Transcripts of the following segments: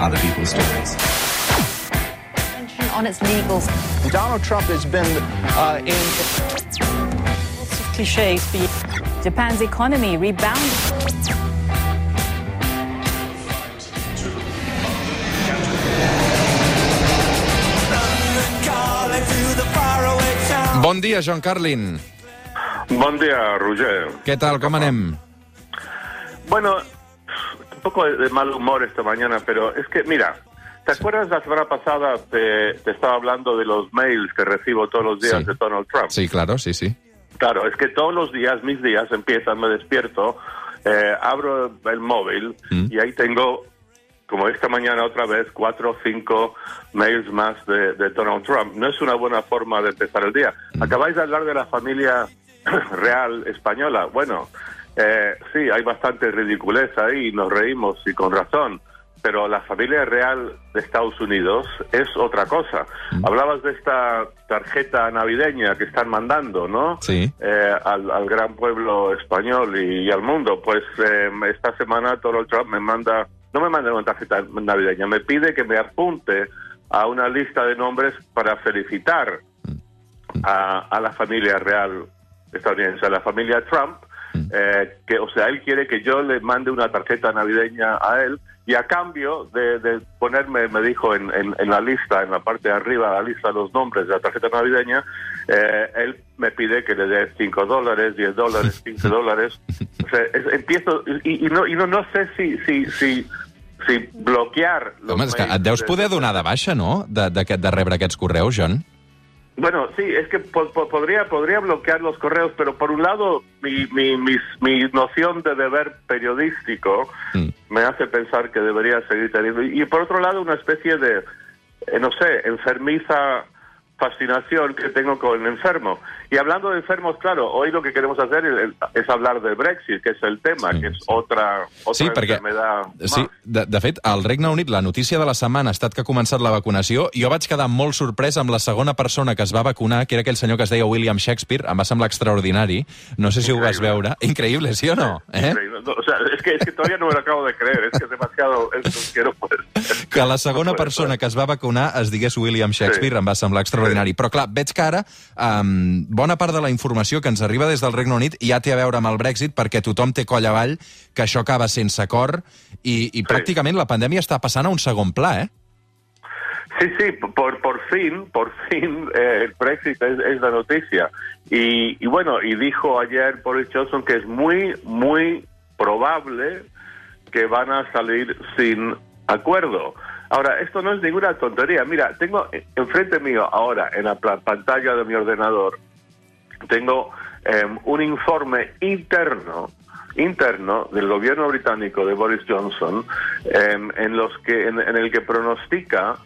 other people's stories. on its legals. Donald Trump has been uh, in. Lots of cliches. But Japan's economy rebounded. Bon dia, John Carlin. Bon día, Roger. Què tal, com anem? Bueno, un poco de mal humor esta mañana, pero es que, mira, ¿te acuerdas la semana pasada te, te estaba hablando de los mails que recibo todos los días Sí. de Donald Trump? Sí, claro, sí, sí. Claro, es que todos los días, mis días empiezan, me despierto, eh, abro el móvil Mm. y ahí tengo, como esta mañana otra vez, cuatro o cinco mails más de, de Donald Trump. No es una buena forma de empezar el día. Acabáis de hablar de la familia real española. Bueno, eh, sí, hay bastante ridiculez ahí, nos reímos y con razón. Pero la familia real de Estados Unidos es otra cosa. Hablabas de esta tarjeta navideña que están mandando, ¿no? Sí. eh, al, al gran pueblo español y, y al mundo. Pues eh, esta semana Donald Trump me manda, no me manda una tarjeta navideña, me pide que me apunte a una lista de nombres para felicitar a, a la familia real estadounidense, a la familia Trump, eh, que, o sea, él quiere que yo le mande una tarjeta navideña a él y a cambio de, de ponerme, me dijo en, en- en la lista, en la parte de arriba, la lista de los nombres de la tarjeta navideña, eh, él me pide que le dé 5 dólares, 10 dólares, 15 dólares. O sea, es- empiezo, y, y no, y no, no sé si, si, si, si bloquear... Home, és que et deus de- poder donar de baixa, no?, de, de, de rebre aquests correus, John. Bueno, sí, es que po- po- podría, podría bloquear los correos, pero por un lado mi, mi, mis- mi noción de deber periodístico Mm. me hace pensar que debería seguir teniendo. Y, y por otro lado una especie de, eh, no sé, enfermiza fascinación que tengo con el enfermo. Y hablando de enfermos, claro, hoy lo que queremos hacer es, es hablar del Brexit, que es el tema, Sí, que es sí. otra, otra Sí, perquè, enfermedad sí, de, de fet, al Regne Unit la notícia de la setmana ha estat que ha començat la vacunació. Jo vaig quedar molt sorprès amb la segona persona que es va vacunar, que era aquell senyor que es deia William Shakespeare. Em va semblar extraordinari. No sé si ho vas Increïble. veure. Increïble, sí o no? Eh? Increíble. No, o sea, es que, es que todavía no me lo acabo de creer, es que es demasiado, es que no puede ser. Que la segona No persona ser. que es va vacunar es digués William Shakespeare, em va semblar extraordinari. Però clar, veig que ara um, bona part de la informació que ens arriba des del Regne Unit ja té a veure amb el Brexit perquè tothom té coll avall que això acaba sense acord i, i pràcticament la pandèmia està passant a un segon pla, eh? Sí, sí, por, por fin, por fin eh, el Brexit es, es la noticia. Y, y bueno, y dijo ayer Boris Johnson que es muy, muy probable que van a salir sin acuerdo. Ahora, esto no es ninguna tontería. Mira, tengo enfrente mío ahora, en la pantalla de mi ordenador, tengo eh, un informe interno interno del gobierno británico de Boris Johnson eh, en los que en, en el que pronostica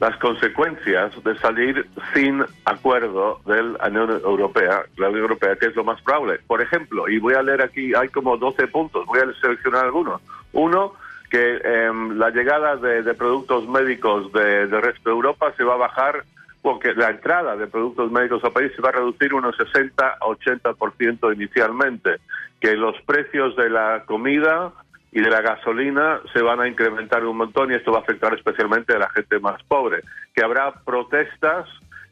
las consecuencias de salir sin acuerdo de la Unión Europea, la Unión Europea, que es lo más probable. Por ejemplo, y voy a leer aquí, hay como 12 puntos, voy a seleccionar algunos. Uno, que eh, la llegada de, productos médicos de, resto de Europa se va a bajar porque la entrada de productos médicos al país se va a reducir unos 60 a 80% inicialmente, que los precios de la comida y de la gasolina se van a incrementar un montón y esto va a afectar especialmente a la gente más pobre, que habrá protestas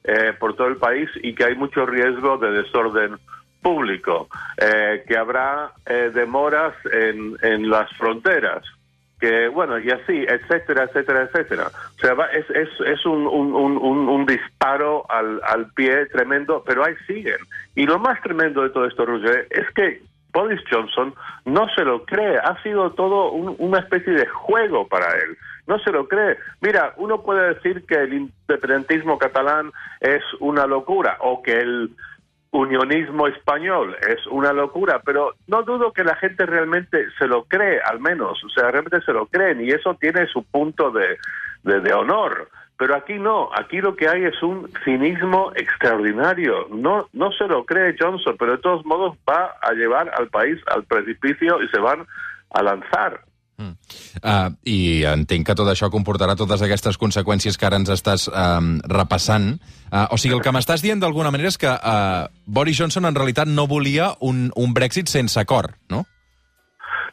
eh, por todo el país y que hay mucho riesgo de desorden público, eh, que habrá eh, demoras en las fronteras, que bueno, y así, etcétera, etcétera, etcétera. O sea, va- es, es, es un, un, un, un- disparo al, al pie tremendo, pero ahí siguen. Y lo más tremendo de todo esto, Roger, es que Boris Johnson no se lo cree. Ha sido todo un- una especie de juego para él. No se lo cree. Mira, uno puede decir que el independentismo catalán es una locura o que el unionismo español es una locura, pero no dudo que la gente realmente se lo cree, al menos, o sea, realmente se lo creen y eso tiene su punto de, de, honor. Pero aquí no, aquí lo que hay es un cinismo extraordinario. No, no se lo cree Johnson, pero de todos modos va a llevar al país al precipicio y se van a lanzar. Uh, I entenc que tot això comportarà totes aquestes conseqüències que ara ens estàs um, repassant. Uh, o sigui, el que m'estàs dient d'alguna manera és que uh, Boris Johnson en realitat no volia un, un Brexit sense acord, no?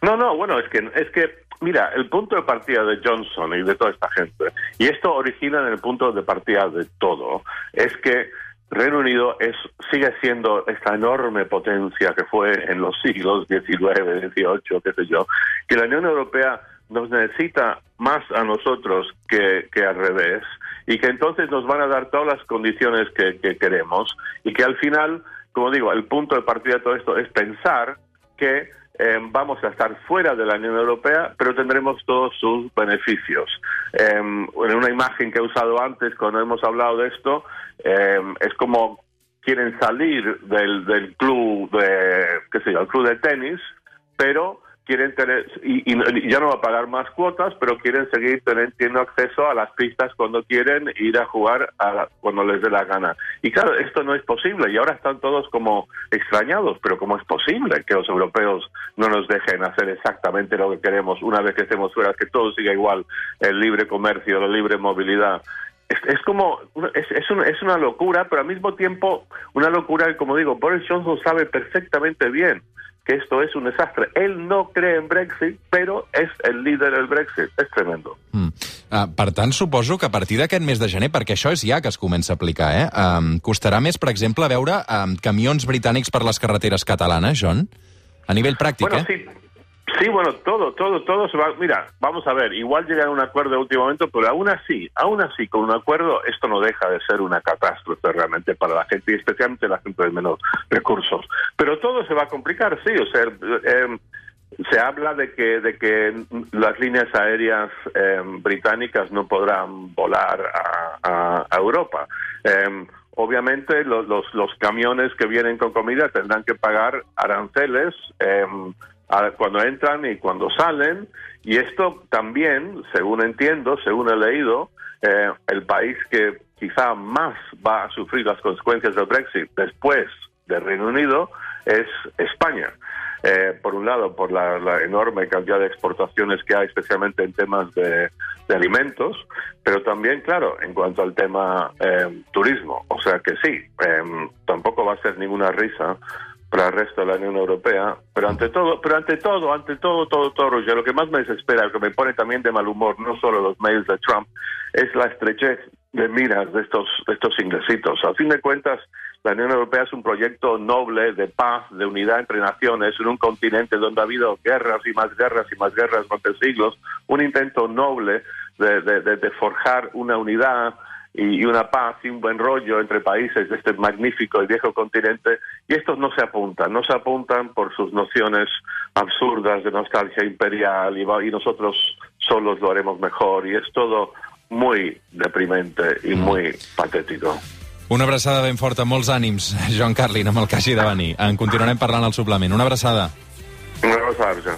No, no, bueno, es que, es que mira, el punto de partida de Johnson y de toda esta gente, y esto origina en el punto de partida de todo, es que Reino Unido es, sigue siendo esta enorme potencia que fue en los siglos XIX, XVIII, qué sé yo, que la Unión Europea nos necesita más a nosotros que, que al revés, y que entonces nos van a dar todas las condiciones que, que queremos, y que al final, como digo, el punto de partida de todo esto es pensar que eh, vamos a estar fuera de la Unión Europea, pero tendremos todos sus beneficios. Eh, en una imagen que he usado antes, cuando hemos hablado de esto, eh, es como quieren salir del, del club de, qué sé yo, el club de tenis, pero quieren tener, y, y, ya no va a pagar más cuotas, pero quieren seguir teniendo acceso a las pistas cuando quieren ir a jugar a, cuando les dé la gana. Y claro, esto no es posible y ahora están todos como extrañados, pero ¿cómo es posible que los europeos no nos dejen hacer exactamente lo que queremos una vez que estemos fuera, que todo siga igual, el libre comercio, la libre movilidad? Es, es, como, es, es, una, es una locura, pero al mismo tiempo una locura que, como digo, Boris Johnson sabe perfectamente bien que esto es un desastre. Él no cree en Brexit, però és el líder del Brexit. És tremendo. Mm. Uh, per tant, suposo que a partir d'aquest mes de gener, perquè això és ja que es comença a aplicar, eh? Um, costarà més, per exemple, veure um, camions britànics per les carreteres catalanes, John? A nivell pràctic, bueno, eh? Sí. Sí, bueno, todo, todo, todo se va. Mira, vamos a ver, igual llegan a un acuerdo de último momento, pero aún así, aún así, con un acuerdo, esto no deja de ser una catástrofe realmente para la gente y especialmente la gente de menos recursos. Pero todo se va a complicar, sí, o sea, eh, se habla de que, de que las líneas aéreas eh, británicas no podrán volar a, a, Europa. Eh, obviamente los, los, los, camiones que vienen con comida tendrán que pagar aranceles eh, cuando entran y cuando salen. Y esto también, según entiendo, según he leído, eh, el país que quizá más va a sufrir las consecuencias del Brexit después del Reino Unido es España. Eh, por un lado, por la, enorme cantidad de exportaciones que hay, especialmente en temas de, de alimentos, pero también, claro, en cuanto al tema eh, turismo. O sea que sí, eh, tampoco va a ser ninguna risa para el resto de la Unión Europea, pero ante todo, pero ante todo, ante todo, todo, todo, Roger, lo que más me desespera, lo que me pone también de mal humor, no solo los mails de Trump, es la estrechez de miras de estos, de estos inglesitos. A fin de cuentas, la Unión Europea es un proyecto noble de paz, de unidad entre naciones, en un continente donde ha habido guerras y más guerras y más guerras durante siglos, un intento noble de, de, de forjar una unidad y una paz y un buen rollo entre países de este magnífico y viejo continente, y estos no se apuntan, no se apuntan por sus nociones absurdas de nostalgia imperial y, y nosotros solos lo haremos mejor, y es todo muy deprimente i muy patètico. Una abraçada ben forta, molts ànims, Joan Carlin, amb el que hagi de venir. En continuarem parlant al suplement. Una abraçada. Una abraçada,